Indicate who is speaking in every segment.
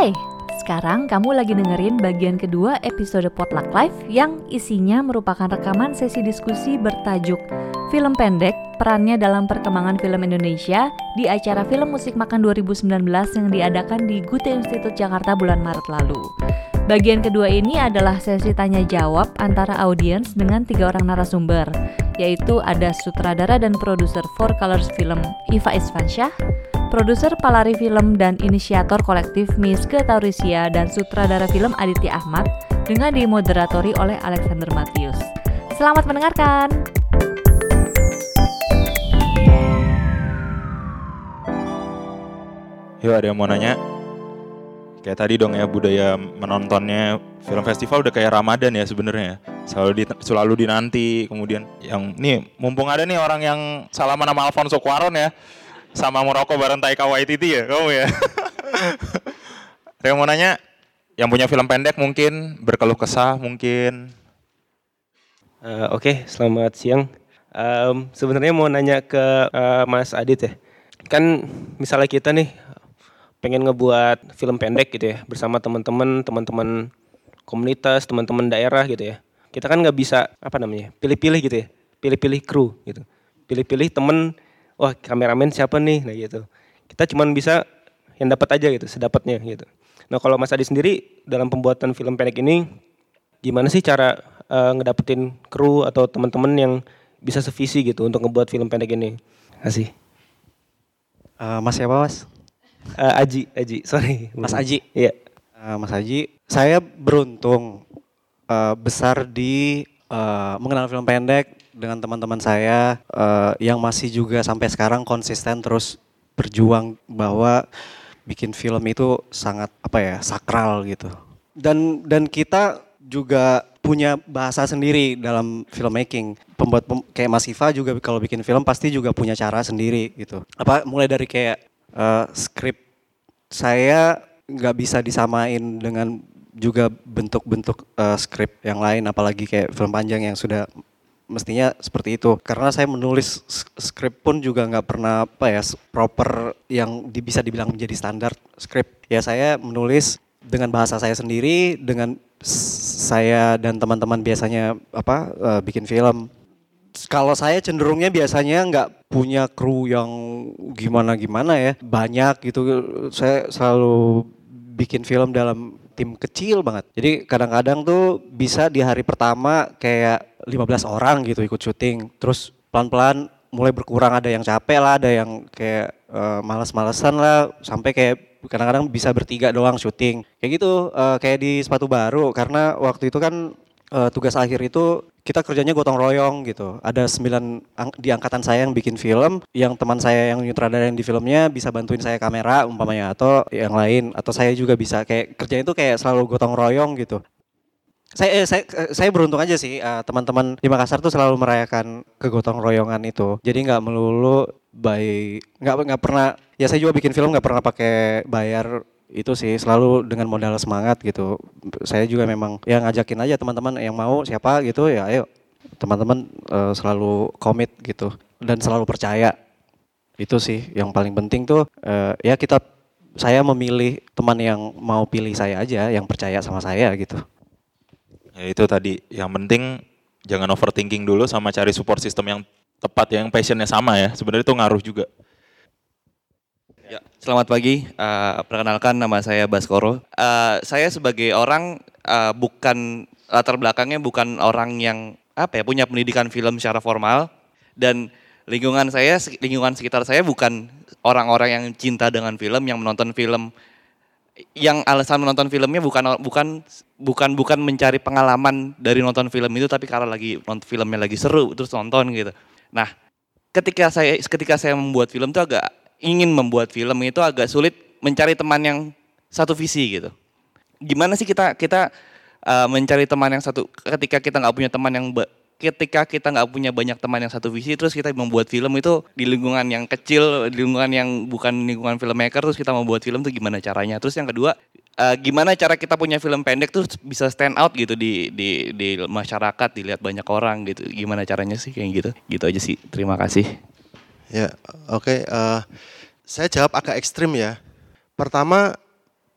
Speaker 1: Hai, sekarang kamu lagi dengerin bagian kedua episode Potluck Live yang isinya merupakan rekaman sesi diskusi bertajuk Film Pendek, Perannya dalam Perkembangan Film Indonesia di acara Film Musik Makan 2019 yang diadakan di Gute Institute Jakarta bulan Maret lalu. Bagian kedua ini adalah sesi tanya jawab antara audiens dengan tiga orang narasumber, yaitu ada sutradara dan produser Four Colors Film Iva Isfansyah, produser Palari Film dan inisiator kolektif Miske Taurisia dan sutradara film Aditya Ahmad dengan dimoderatori oleh Alexander Matius. Selamat mendengarkan.
Speaker 2: Yuk ada yang mau nanya? Kayak tadi dong ya budaya menontonnya film festival udah kayak Ramadan ya sebenarnya. Selalu di, selalu dinanti. Kemudian yang nih mumpung ada nih orang yang salaman sama Alfonso Cuaron ya sama merokok bareng Taika Waititi ya kamu ya. Yang mau nanya? Yang punya film pendek mungkin, berkeluh kesah mungkin.
Speaker 3: Uh, Oke, okay, selamat siang. Um, Sebenarnya mau nanya ke uh, Mas Adit ya. Kan misalnya kita nih pengen ngebuat film pendek gitu ya bersama teman-teman, teman-teman komunitas, teman-teman daerah gitu ya. Kita kan nggak bisa apa namanya pilih-pilih gitu ya, pilih-pilih kru gitu, pilih-pilih temen wah kameramen siapa nih? Nah gitu. Kita cuma bisa yang dapat aja gitu sedapatnya gitu. Nah kalau Mas Adi sendiri dalam pembuatan film pendek ini gimana sih cara uh, ngedapetin kru atau teman-teman yang bisa sevisi gitu untuk ngebuat film pendek ini? Kasih
Speaker 4: uh, Mas siapa Mas
Speaker 3: uh, Aji Aji sorry
Speaker 4: Mas Aji
Speaker 3: iya
Speaker 4: uh, Mas Aji saya beruntung uh, besar di uh, mengenal film pendek dengan teman-teman saya uh, yang masih juga sampai sekarang konsisten terus berjuang bahwa bikin film itu sangat apa ya sakral gitu. Dan dan kita juga punya bahasa sendiri dalam filmmaking. Pembuat pem, kayak Mas Iva juga kalau bikin film pasti juga punya cara sendiri gitu. Apa mulai dari kayak uh, skrip saya nggak bisa disamain dengan juga bentuk-bentuk uh, skrip yang lain apalagi kayak film panjang yang sudah mestinya seperti itu. Karena saya menulis skrip pun juga nggak pernah apa ya proper yang bisa dibilang menjadi standar skrip. Ya saya menulis dengan bahasa saya sendiri dengan saya dan teman-teman biasanya apa uh, bikin film kalau saya cenderungnya biasanya nggak punya kru yang gimana gimana ya banyak gitu saya selalu bikin film dalam tim kecil banget. Jadi kadang-kadang tuh bisa di hari pertama kayak 15 orang gitu ikut syuting. Terus pelan-pelan mulai berkurang ada yang capek lah, ada yang kayak uh, males-malesan lah sampai kayak kadang-kadang bisa bertiga doang syuting. Kayak gitu uh, kayak di sepatu baru karena waktu itu kan uh, tugas akhir itu kita kerjanya gotong royong gitu. Ada sembilan di angkatan saya yang bikin film, yang teman saya yang yang di filmnya bisa bantuin saya kamera umpamanya atau yang lain atau saya juga bisa kayak kerjanya itu kayak selalu gotong royong gitu. Saya, eh, saya saya beruntung aja sih uh, teman-teman di Makassar tuh selalu merayakan kegotong royongan itu. Jadi nggak melulu by nggak nggak pernah ya saya juga bikin film nggak pernah pakai bayar itu sih selalu dengan modal semangat gitu. Saya juga memang yang ngajakin aja teman-teman yang mau siapa gitu ya ayo teman-teman uh, selalu komit gitu dan selalu percaya. Itu sih yang paling penting tuh uh, ya kita saya memilih teman yang mau pilih saya aja, yang percaya sama saya gitu.
Speaker 2: Ya itu tadi yang penting jangan overthinking dulu sama cari support system yang tepat yang passionnya sama ya. Sebenarnya itu ngaruh juga.
Speaker 5: Ya, selamat pagi. Uh, perkenalkan nama saya Baskoro. Uh, saya sebagai orang uh, bukan latar belakangnya bukan orang yang apa ya punya pendidikan film secara formal dan lingkungan saya lingkungan sekitar saya bukan orang-orang yang cinta dengan film yang menonton film yang alasan menonton filmnya bukan bukan bukan bukan mencari pengalaman dari nonton film itu tapi karena lagi nonton filmnya lagi seru terus nonton gitu. Nah, ketika saya ketika saya membuat film itu agak ingin membuat film itu agak sulit mencari teman yang satu visi gitu. Gimana sih kita kita uh, mencari teman yang satu ketika kita nggak punya teman yang ketika kita nggak punya banyak teman yang satu visi terus kita membuat film itu di lingkungan yang kecil di lingkungan yang bukan lingkungan filmmaker terus kita membuat film itu gimana caranya? Terus yang kedua uh, gimana cara kita punya film pendek tuh bisa stand out gitu di di di masyarakat dilihat banyak orang gitu. Gimana caranya sih kayak gitu? Gitu aja sih. Terima kasih
Speaker 6: Ya, oke. Okay, uh, eh, saya jawab agak ekstrim ya. Pertama,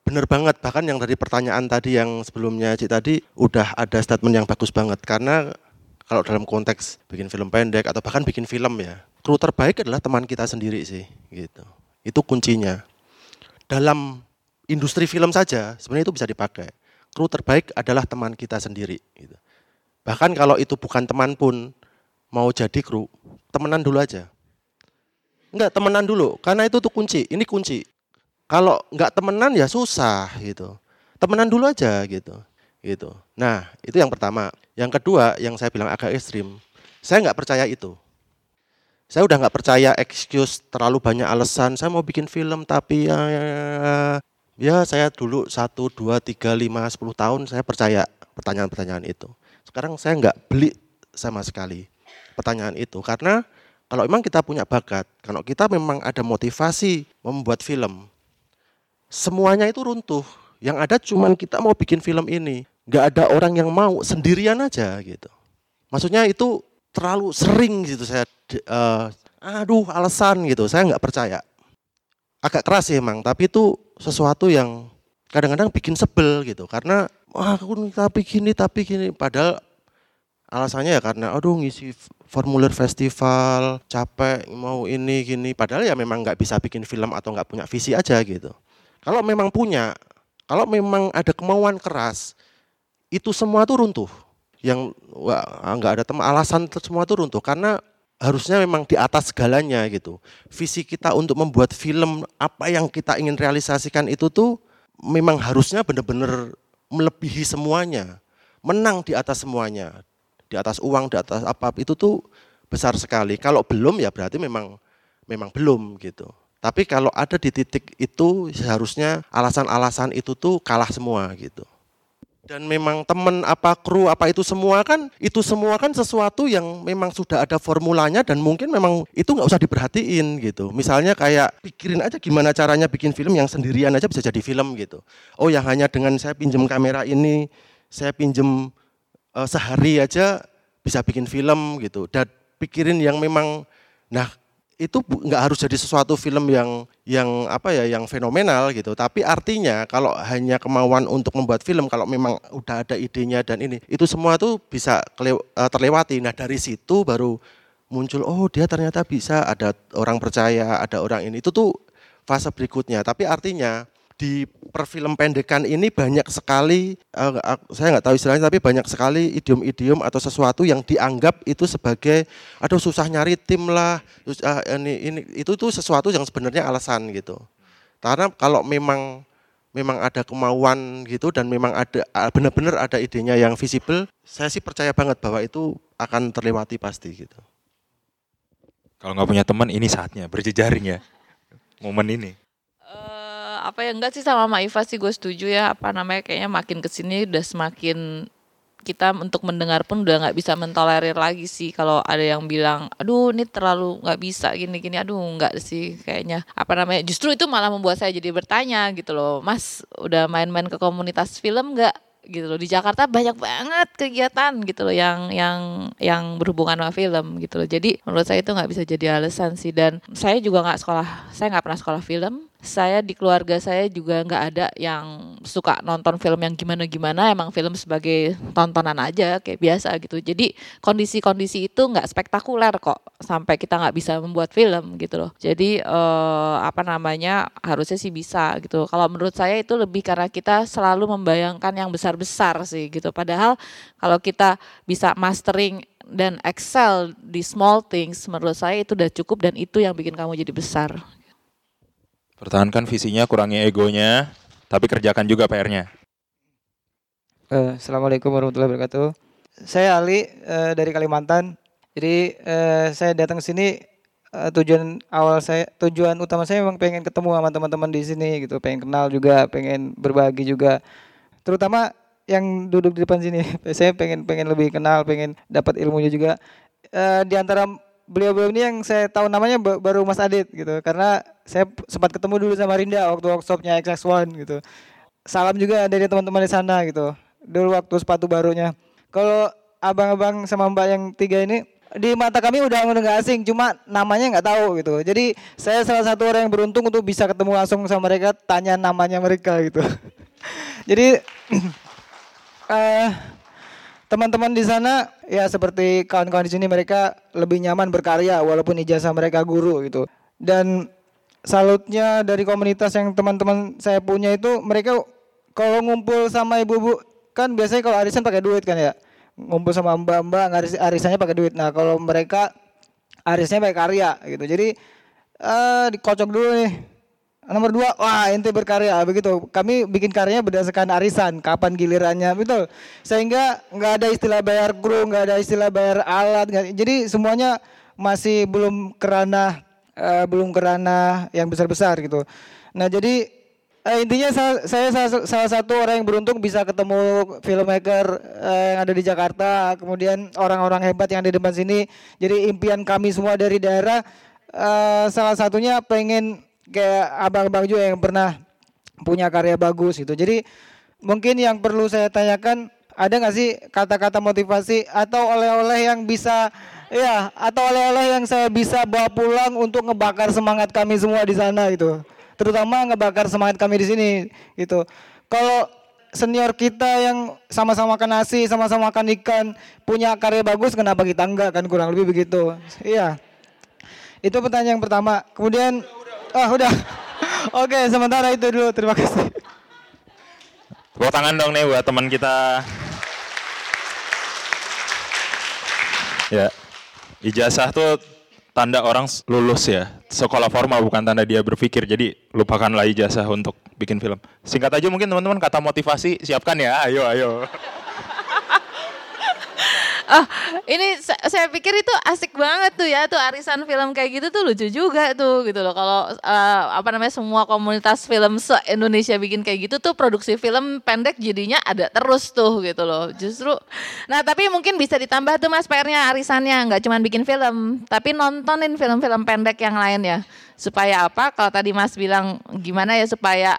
Speaker 6: bener banget bahkan yang dari pertanyaan tadi yang sebelumnya Cik tadi udah ada statement yang bagus banget karena kalau dalam konteks bikin film pendek atau bahkan bikin film ya kru terbaik adalah teman kita sendiri sih gitu itu kuncinya dalam industri film saja sebenarnya itu bisa dipakai kru terbaik adalah teman kita sendiri gitu. bahkan kalau itu bukan teman pun mau jadi kru temenan dulu aja Enggak, temenan dulu. Karena itu tuh kunci. Ini kunci. Kalau enggak temenan ya susah gitu. Temenan dulu aja gitu. Gitu. Nah, itu yang pertama. Yang kedua, yang saya bilang agak ekstrim. Saya enggak percaya itu. Saya udah enggak percaya excuse terlalu banyak alasan. Saya mau bikin film tapi ya, ya, ya, ya saya dulu satu, dua, tiga, lima, sepuluh tahun saya percaya pertanyaan-pertanyaan itu. Sekarang saya enggak beli sama sekali pertanyaan itu karena kalau memang kita punya bakat, kalau kita memang ada motivasi membuat film, semuanya itu runtuh. Yang ada cuman kita mau bikin film ini, nggak ada orang yang mau sendirian aja gitu. Maksudnya itu terlalu sering gitu saya, uh, aduh alasan gitu, saya nggak percaya. Agak keras sih emang, tapi itu sesuatu yang kadang-kadang bikin sebel gitu, karena wah aku tapi gini tapi gini, padahal alasannya ya karena aduh ngisi formulir festival capek mau ini gini. Padahal ya memang nggak bisa bikin film atau nggak punya visi aja gitu. Kalau memang punya kalau memang ada kemauan keras itu semua tuh runtuh. Yang nggak ada teman alasan semua tuh runtuh karena harusnya memang di atas segalanya gitu. Visi kita untuk membuat film apa yang kita ingin realisasikan itu tuh memang harusnya benar-benar melebihi semuanya menang di atas semuanya di atas uang, di atas apa itu tuh besar sekali. Kalau belum ya berarti memang memang belum gitu. Tapi kalau ada di titik itu seharusnya alasan-alasan itu tuh kalah semua gitu. Dan memang temen apa kru apa itu semua kan itu semua kan sesuatu yang memang sudah ada formulanya dan mungkin memang itu nggak usah diperhatiin gitu. Misalnya kayak pikirin aja gimana caranya bikin film yang sendirian aja bisa jadi film gitu. Oh ya hanya dengan saya pinjem kamera ini, saya pinjem uh, sehari aja bisa bikin film gitu. Dan pikirin yang memang nah itu nggak harus jadi sesuatu film yang yang apa ya yang fenomenal gitu. Tapi artinya kalau hanya kemauan untuk membuat film kalau memang udah ada idenya dan ini itu semua tuh bisa uh, terlewati. Nah dari situ baru muncul oh dia ternyata bisa ada orang percaya ada orang ini. Itu tuh fase berikutnya. Tapi artinya di perfilm pendekan ini banyak sekali uh, saya nggak tahu istilahnya tapi banyak sekali idiom-idiom atau sesuatu yang dianggap itu sebagai aduh susah nyari tim lah uh, ini ini itu tuh sesuatu yang sebenarnya alasan gitu. Karena kalau memang memang ada kemauan gitu dan memang ada benar-benar ada idenya yang visible saya sih percaya banget bahwa itu akan terlewati pasti gitu.
Speaker 2: Kalau nggak punya teman ini saatnya berjejaring ya momen ini
Speaker 7: apa ya enggak sih sama Mak Iva sih gue setuju ya. Apa namanya kayaknya makin ke sini udah semakin kita untuk mendengar pun udah nggak bisa mentolerir lagi sih. Kalau ada yang bilang aduh ini terlalu nggak bisa gini gini aduh nggak sih kayaknya. Apa namanya justru itu malah membuat saya jadi bertanya gitu loh mas udah main-main ke komunitas film nggak? Gitu loh. Di Jakarta banyak banget kegiatan gitu loh yang yang yang berhubungan sama film gitu loh. Jadi menurut saya itu nggak bisa jadi alasan sih. Dan saya juga nggak sekolah saya nggak pernah sekolah film saya di keluarga saya juga nggak ada yang suka nonton film yang gimana-gimana emang film sebagai tontonan aja kayak biasa gitu. Jadi kondisi-kondisi itu nggak spektakuler kok sampai kita nggak bisa membuat film gitu loh. Jadi eh, apa namanya harusnya sih bisa gitu. Kalau menurut saya itu lebih karena kita selalu membayangkan yang besar-besar sih gitu. Padahal kalau kita bisa mastering dan excel di small things menurut saya itu udah cukup dan itu yang bikin kamu jadi besar
Speaker 2: Pertahankan visinya, kurangi egonya, tapi kerjakan juga PR-nya.
Speaker 8: Uh, Assalamualaikum warahmatullahi wabarakatuh. Saya Ali uh, dari Kalimantan. Jadi uh, saya datang ke sini uh, tujuan awal saya, tujuan utama saya memang pengen ketemu sama teman-teman di sini gitu, pengen kenal juga, pengen berbagi juga. Terutama yang duduk di depan sini, saya pengen pengen lebih kenal, pengen dapat ilmunya juga. Uh, di antara beliau-beliau ini yang saya tahu namanya baru Mas Adit gitu karena saya sempat ketemu dulu sama Rinda waktu workshopnya XX1 gitu. Salam juga dari teman-teman di sana gitu. Dulu waktu sepatu barunya. Kalau abang-abang sama mbak yang tiga ini di mata kami udah nggak asing, cuma namanya nggak tahu gitu. Jadi saya salah satu orang yang beruntung untuk bisa ketemu langsung sama mereka, tanya namanya mereka gitu. Jadi eh teman-teman di sana ya seperti kawan-kawan di sini mereka lebih nyaman berkarya walaupun ijazah mereka guru gitu. Dan salutnya dari komunitas yang teman-teman saya punya itu mereka kalau ngumpul sama ibu-ibu kan biasanya kalau arisan pakai duit kan ya? Ngumpul sama mbak-mbak ngaris arisannya pakai duit. Nah kalau mereka arisnya pakai karya gitu. Jadi eh dikocok dulu nih nomor dua wah ente berkarya. Begitu. Kami bikin karyanya berdasarkan arisan kapan gilirannya. Betul. Sehingga nggak ada istilah bayar kru nggak ada istilah bayar alat nggak- jadi semuanya masih belum kerana eh, belum kerana yang besar-besar gitu. Nah jadi Eh, intinya saya, saya salah, salah satu orang yang beruntung bisa ketemu filmmaker eh, yang ada di Jakarta, kemudian orang-orang hebat yang ada di depan sini. Jadi impian kami semua dari daerah eh, salah satunya pengen kayak abang-abang juga yang pernah punya karya bagus gitu. Jadi mungkin yang perlu saya tanyakan ada nggak sih kata-kata motivasi atau oleh-oleh yang bisa ya atau oleh-oleh yang saya bisa bawa pulang untuk ngebakar semangat kami semua di sana gitu terutama ngebakar semangat kami di sini gitu. Kalau senior kita yang sama-sama makan nasi, sama-sama makan ikan, punya karya bagus, kenapa kita enggak kan kurang lebih begitu. Iya. Itu pertanyaan yang pertama. Kemudian ah udah. Oke, sementara itu dulu. Terima kasih.
Speaker 2: Tepuk tangan dong nih buat teman kita. Ya, ijazah tuh tanda orang lulus ya. Sekolah formal bukan tanda dia berpikir. Jadi lupakanlah ijazah untuk bikin film. Singkat aja mungkin teman-teman kata motivasi siapkan ya. Ayo, ayo.
Speaker 7: Ah, ini sa- saya pikir itu asik banget tuh ya tuh arisan film kayak gitu tuh lucu juga tuh gitu loh. Kalau eh, apa namanya semua komunitas film se Indonesia bikin kayak gitu tuh produksi film pendek jadinya ada terus tuh gitu loh. Justru nah tapi mungkin bisa ditambah tuh Mas PR-nya arisannya nggak cuma bikin film, tapi nontonin film-film pendek yang lain ya. Supaya apa? Kalau tadi Mas bilang gimana ya supaya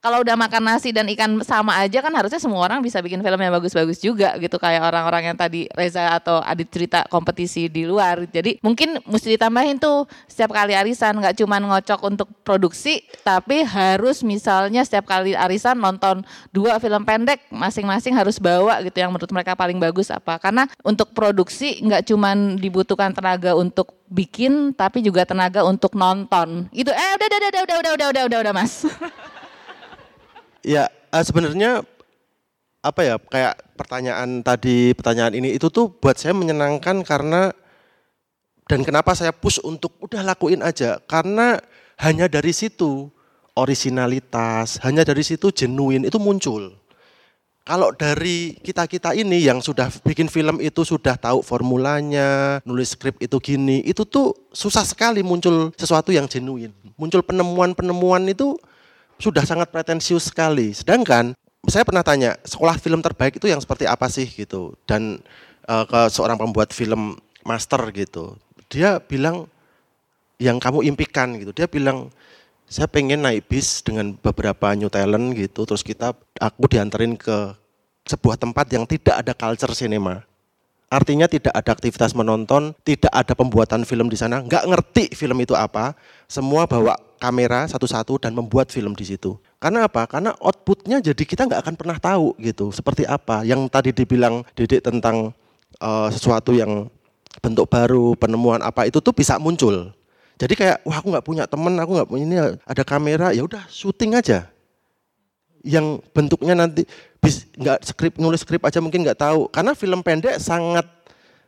Speaker 7: kalau udah makan nasi dan ikan sama aja kan harusnya semua orang bisa bikin film yang bagus-bagus juga gitu kayak orang-orang yang tadi Reza atau Adit cerita kompetisi di luar. Jadi mungkin mesti ditambahin tuh setiap kali arisan nggak cuma ngocok untuk produksi tapi harus misalnya setiap kali arisan nonton dua film pendek masing-masing harus bawa gitu yang menurut mereka paling bagus apa. Karena untuk produksi nggak cuma dibutuhkan tenaga untuk bikin tapi juga tenaga untuk nonton. Itu eh udah udah udah udah udah udah udah udah udah Mas.
Speaker 6: Ya, eh, sebenarnya apa ya kayak pertanyaan tadi pertanyaan ini itu tuh buat saya menyenangkan karena dan kenapa saya push untuk udah lakuin aja karena hanya dari situ originalitas, hanya dari situ genuine itu muncul. Kalau dari kita-kita ini yang sudah bikin film itu sudah tahu formulanya, nulis skrip itu gini, itu tuh susah sekali muncul sesuatu yang genuine. Muncul penemuan-penemuan itu sudah sangat pretensius sekali. Sedangkan saya pernah tanya sekolah film terbaik itu yang seperti apa sih gitu dan eh, ke seorang pembuat film master gitu. Dia bilang yang kamu impikan gitu. Dia bilang saya pengen naik bis dengan beberapa new talent gitu terus kita aku dianterin ke sebuah tempat yang tidak ada culture cinema. Artinya tidak ada aktivitas menonton, tidak ada pembuatan film di sana, nggak ngerti film itu apa. Semua bawa kamera satu-satu dan membuat film di situ. Karena apa? Karena outputnya jadi kita nggak akan pernah tahu gitu seperti apa. Yang tadi dibilang Dedek tentang eh, sesuatu yang bentuk baru, penemuan apa itu tuh bisa muncul. Jadi kayak wah aku nggak punya temen, aku nggak punya ini ada kamera, ya udah syuting aja. Yang bentuknya nanti nggak skrip nulis skrip aja mungkin nggak tahu. Karena film pendek sangat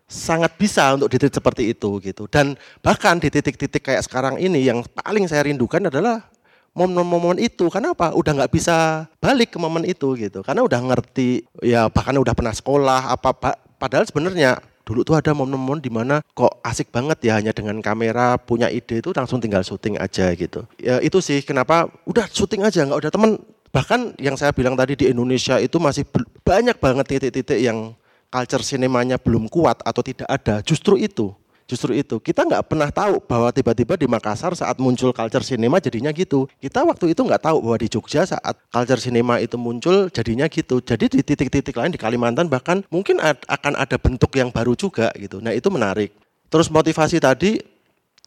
Speaker 6: sangat bisa untuk di titik seperti itu gitu. Dan bahkan di titik-titik kayak sekarang ini yang paling saya rindukan adalah momen-momen itu. Karena apa? Udah nggak bisa balik ke momen itu gitu. Karena udah ngerti ya bahkan udah pernah sekolah apa pa- padahal sebenarnya dulu tuh ada momen-momen di mana kok asik banget ya hanya dengan kamera punya ide itu langsung tinggal syuting aja gitu. Ya itu sih kenapa udah syuting aja nggak udah temen bahkan yang saya bilang tadi di Indonesia itu masih banyak banget titik-titik yang culture sinemanya belum kuat atau tidak ada justru itu Justru itu kita nggak pernah tahu bahwa tiba-tiba di Makassar saat muncul culture cinema jadinya gitu. Kita waktu itu nggak tahu bahwa di Jogja saat culture cinema itu muncul jadinya gitu. Jadi di titik-titik lain di Kalimantan bahkan mungkin akan ada bentuk yang baru juga gitu. Nah itu menarik. Terus motivasi tadi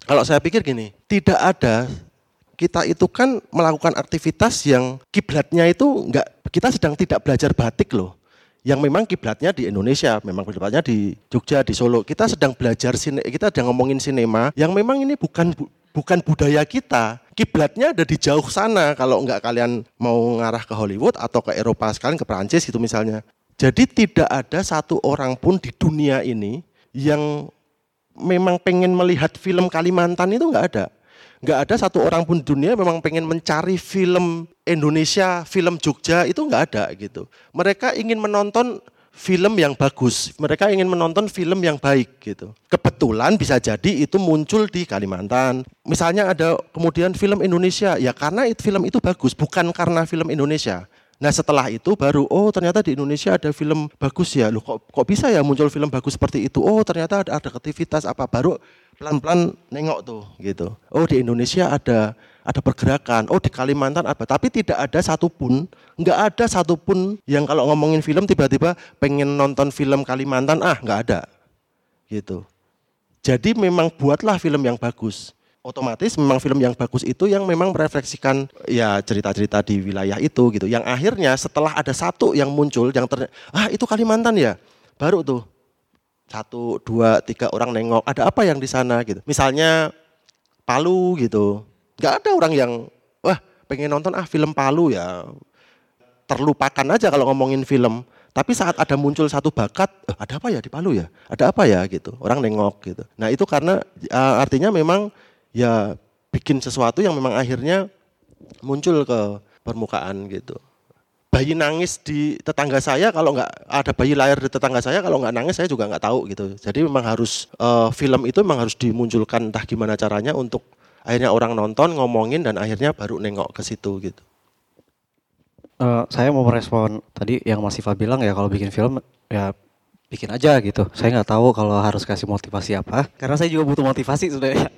Speaker 6: kalau saya pikir gini, tidak ada kita itu kan melakukan aktivitas yang kiblatnya itu enggak kita sedang tidak belajar batik loh. Yang memang kiblatnya di Indonesia, memang kiblatnya di Jogja, di Solo. Kita sedang belajar sine, kita sedang ngomongin sinema yang memang ini bukan bu- bukan budaya kita. Kiblatnya ada di jauh sana kalau enggak kalian mau ngarah ke Hollywood atau ke Eropa sekalian ke Perancis gitu misalnya. Jadi tidak ada satu orang pun di dunia ini yang memang pengen melihat film Kalimantan itu nggak ada. Nggak ada satu orang pun di dunia memang pengen mencari film Indonesia, film Jogja itu nggak ada gitu. Mereka ingin menonton film yang bagus. Mereka ingin menonton film yang baik gitu. Kebetulan bisa jadi itu muncul di Kalimantan. Misalnya ada kemudian film Indonesia, ya karena itu film itu bagus, bukan karena film Indonesia. Nah setelah itu baru oh ternyata di Indonesia ada film bagus ya. Loh kok kok bisa ya muncul film bagus seperti itu? Oh ternyata ada, ada aktivitas apa baru pelan-pelan nengok tuh gitu. Oh di Indonesia ada ada pergerakan. Oh di Kalimantan apa? Tapi tidak ada satupun, nggak ada satupun yang kalau ngomongin film tiba-tiba pengen nonton film Kalimantan ah nggak ada gitu. Jadi memang buatlah film yang bagus. Otomatis memang film yang bagus itu yang memang merefleksikan ya cerita-cerita di wilayah itu gitu. Yang akhirnya setelah ada satu yang muncul yang ter ah itu Kalimantan ya. Baru tuh satu, dua, tiga orang nengok ada apa yang di sana gitu. Misalnya Palu gitu. Nggak ada orang yang wah pengen nonton ah film Palu ya. Terlupakan aja kalau ngomongin film. Tapi saat ada muncul satu bakat, eh, ada apa ya di Palu ya? Ada apa ya gitu. Orang nengok gitu. Nah itu karena uh, artinya memang ya bikin sesuatu yang memang akhirnya muncul ke permukaan gitu. Bayi nangis di tetangga saya kalau nggak ada bayi lahir di tetangga saya kalau nggak nangis saya juga nggak tahu gitu. Jadi memang harus uh, film itu memang harus dimunculkan entah gimana caranya untuk akhirnya orang nonton ngomongin dan akhirnya baru nengok ke situ gitu.
Speaker 4: Eh, saya mau merespon tadi yang Mas Iva bilang ya kalau bikin film ya bikin aja gitu. Saya nggak tahu kalau harus kasih motivasi apa. Karena saya juga butuh motivasi sebenarnya.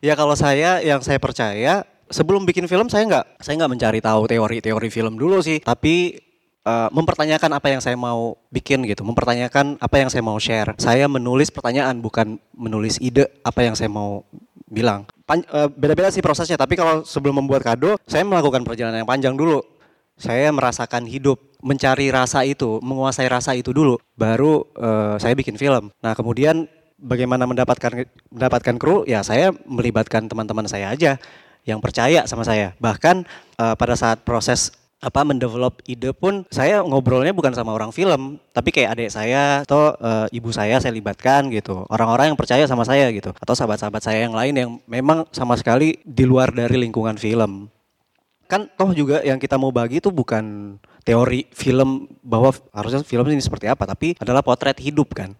Speaker 4: ya kalau saya yang saya percaya sebelum bikin film saya nggak saya nggak mencari tahu teori-teori film dulu sih. Tapi eh, mempertanyakan apa yang saya mau bikin gitu, mempertanyakan apa yang saya mau share. Saya menulis pertanyaan bukan menulis ide apa yang saya mau bilang. Pan- eh, Beda-beda sih prosesnya, tapi kalau sebelum membuat kado, saya melakukan perjalanan yang panjang dulu. Saya merasakan hidup, mencari rasa itu, menguasai rasa itu dulu, baru eh, saya bikin film. Nah kemudian bagaimana mendapatkan mendapatkan kru? Ya saya melibatkan teman-teman saya aja yang percaya sama saya. Bahkan eh, pada saat proses apa mendevelop ide pun saya ngobrolnya bukan sama orang film tapi kayak adik saya atau eh, ibu saya saya libatkan gitu orang-orang yang percaya sama saya gitu atau sahabat-sahabat saya yang lain yang memang sama sekali di luar dari lingkungan film kan toh juga yang kita mau bagi itu bukan teori film bahwa harusnya film ini seperti apa tapi adalah potret hidup kan.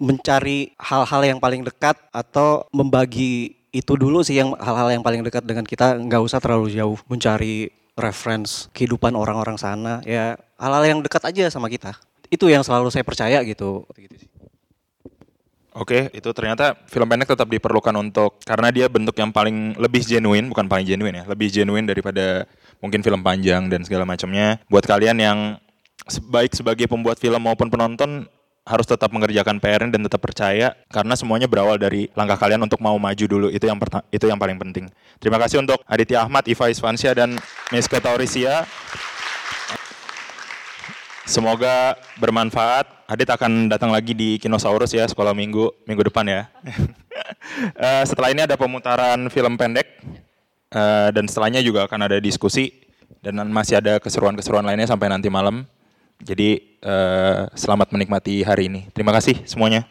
Speaker 4: Mencari hal-hal yang paling dekat atau membagi itu dulu sih yang hal-hal yang paling dekat dengan kita. Nggak usah terlalu jauh mencari reference kehidupan orang-orang sana. Ya hal-hal yang dekat aja sama kita. Itu yang selalu saya percaya gitu. Gitu sih.
Speaker 2: Oke, itu ternyata film pendek tetap diperlukan untuk karena dia bentuk yang paling lebih genuine, bukan paling genuine ya, lebih genuine daripada mungkin film panjang dan segala macamnya. Buat kalian yang baik sebagai pembuat film maupun penonton harus tetap mengerjakan PR dan tetap percaya karena semuanya berawal dari langkah kalian untuk mau maju dulu itu yang itu yang paling penting. Terima kasih untuk Aditya Ahmad, Iva Isvansyah dan Miska Taurisia. Semoga bermanfaat. Adit akan datang lagi di Kinosaurus ya sekolah minggu minggu depan ya. Eh, setelah ini ada pemutaran film pendek Eh, dan setelahnya juga akan ada diskusi dan masih ada keseruan-keseruan lainnya sampai nanti malam. Jadi eh, selamat menikmati hari ini. Terima kasih semuanya.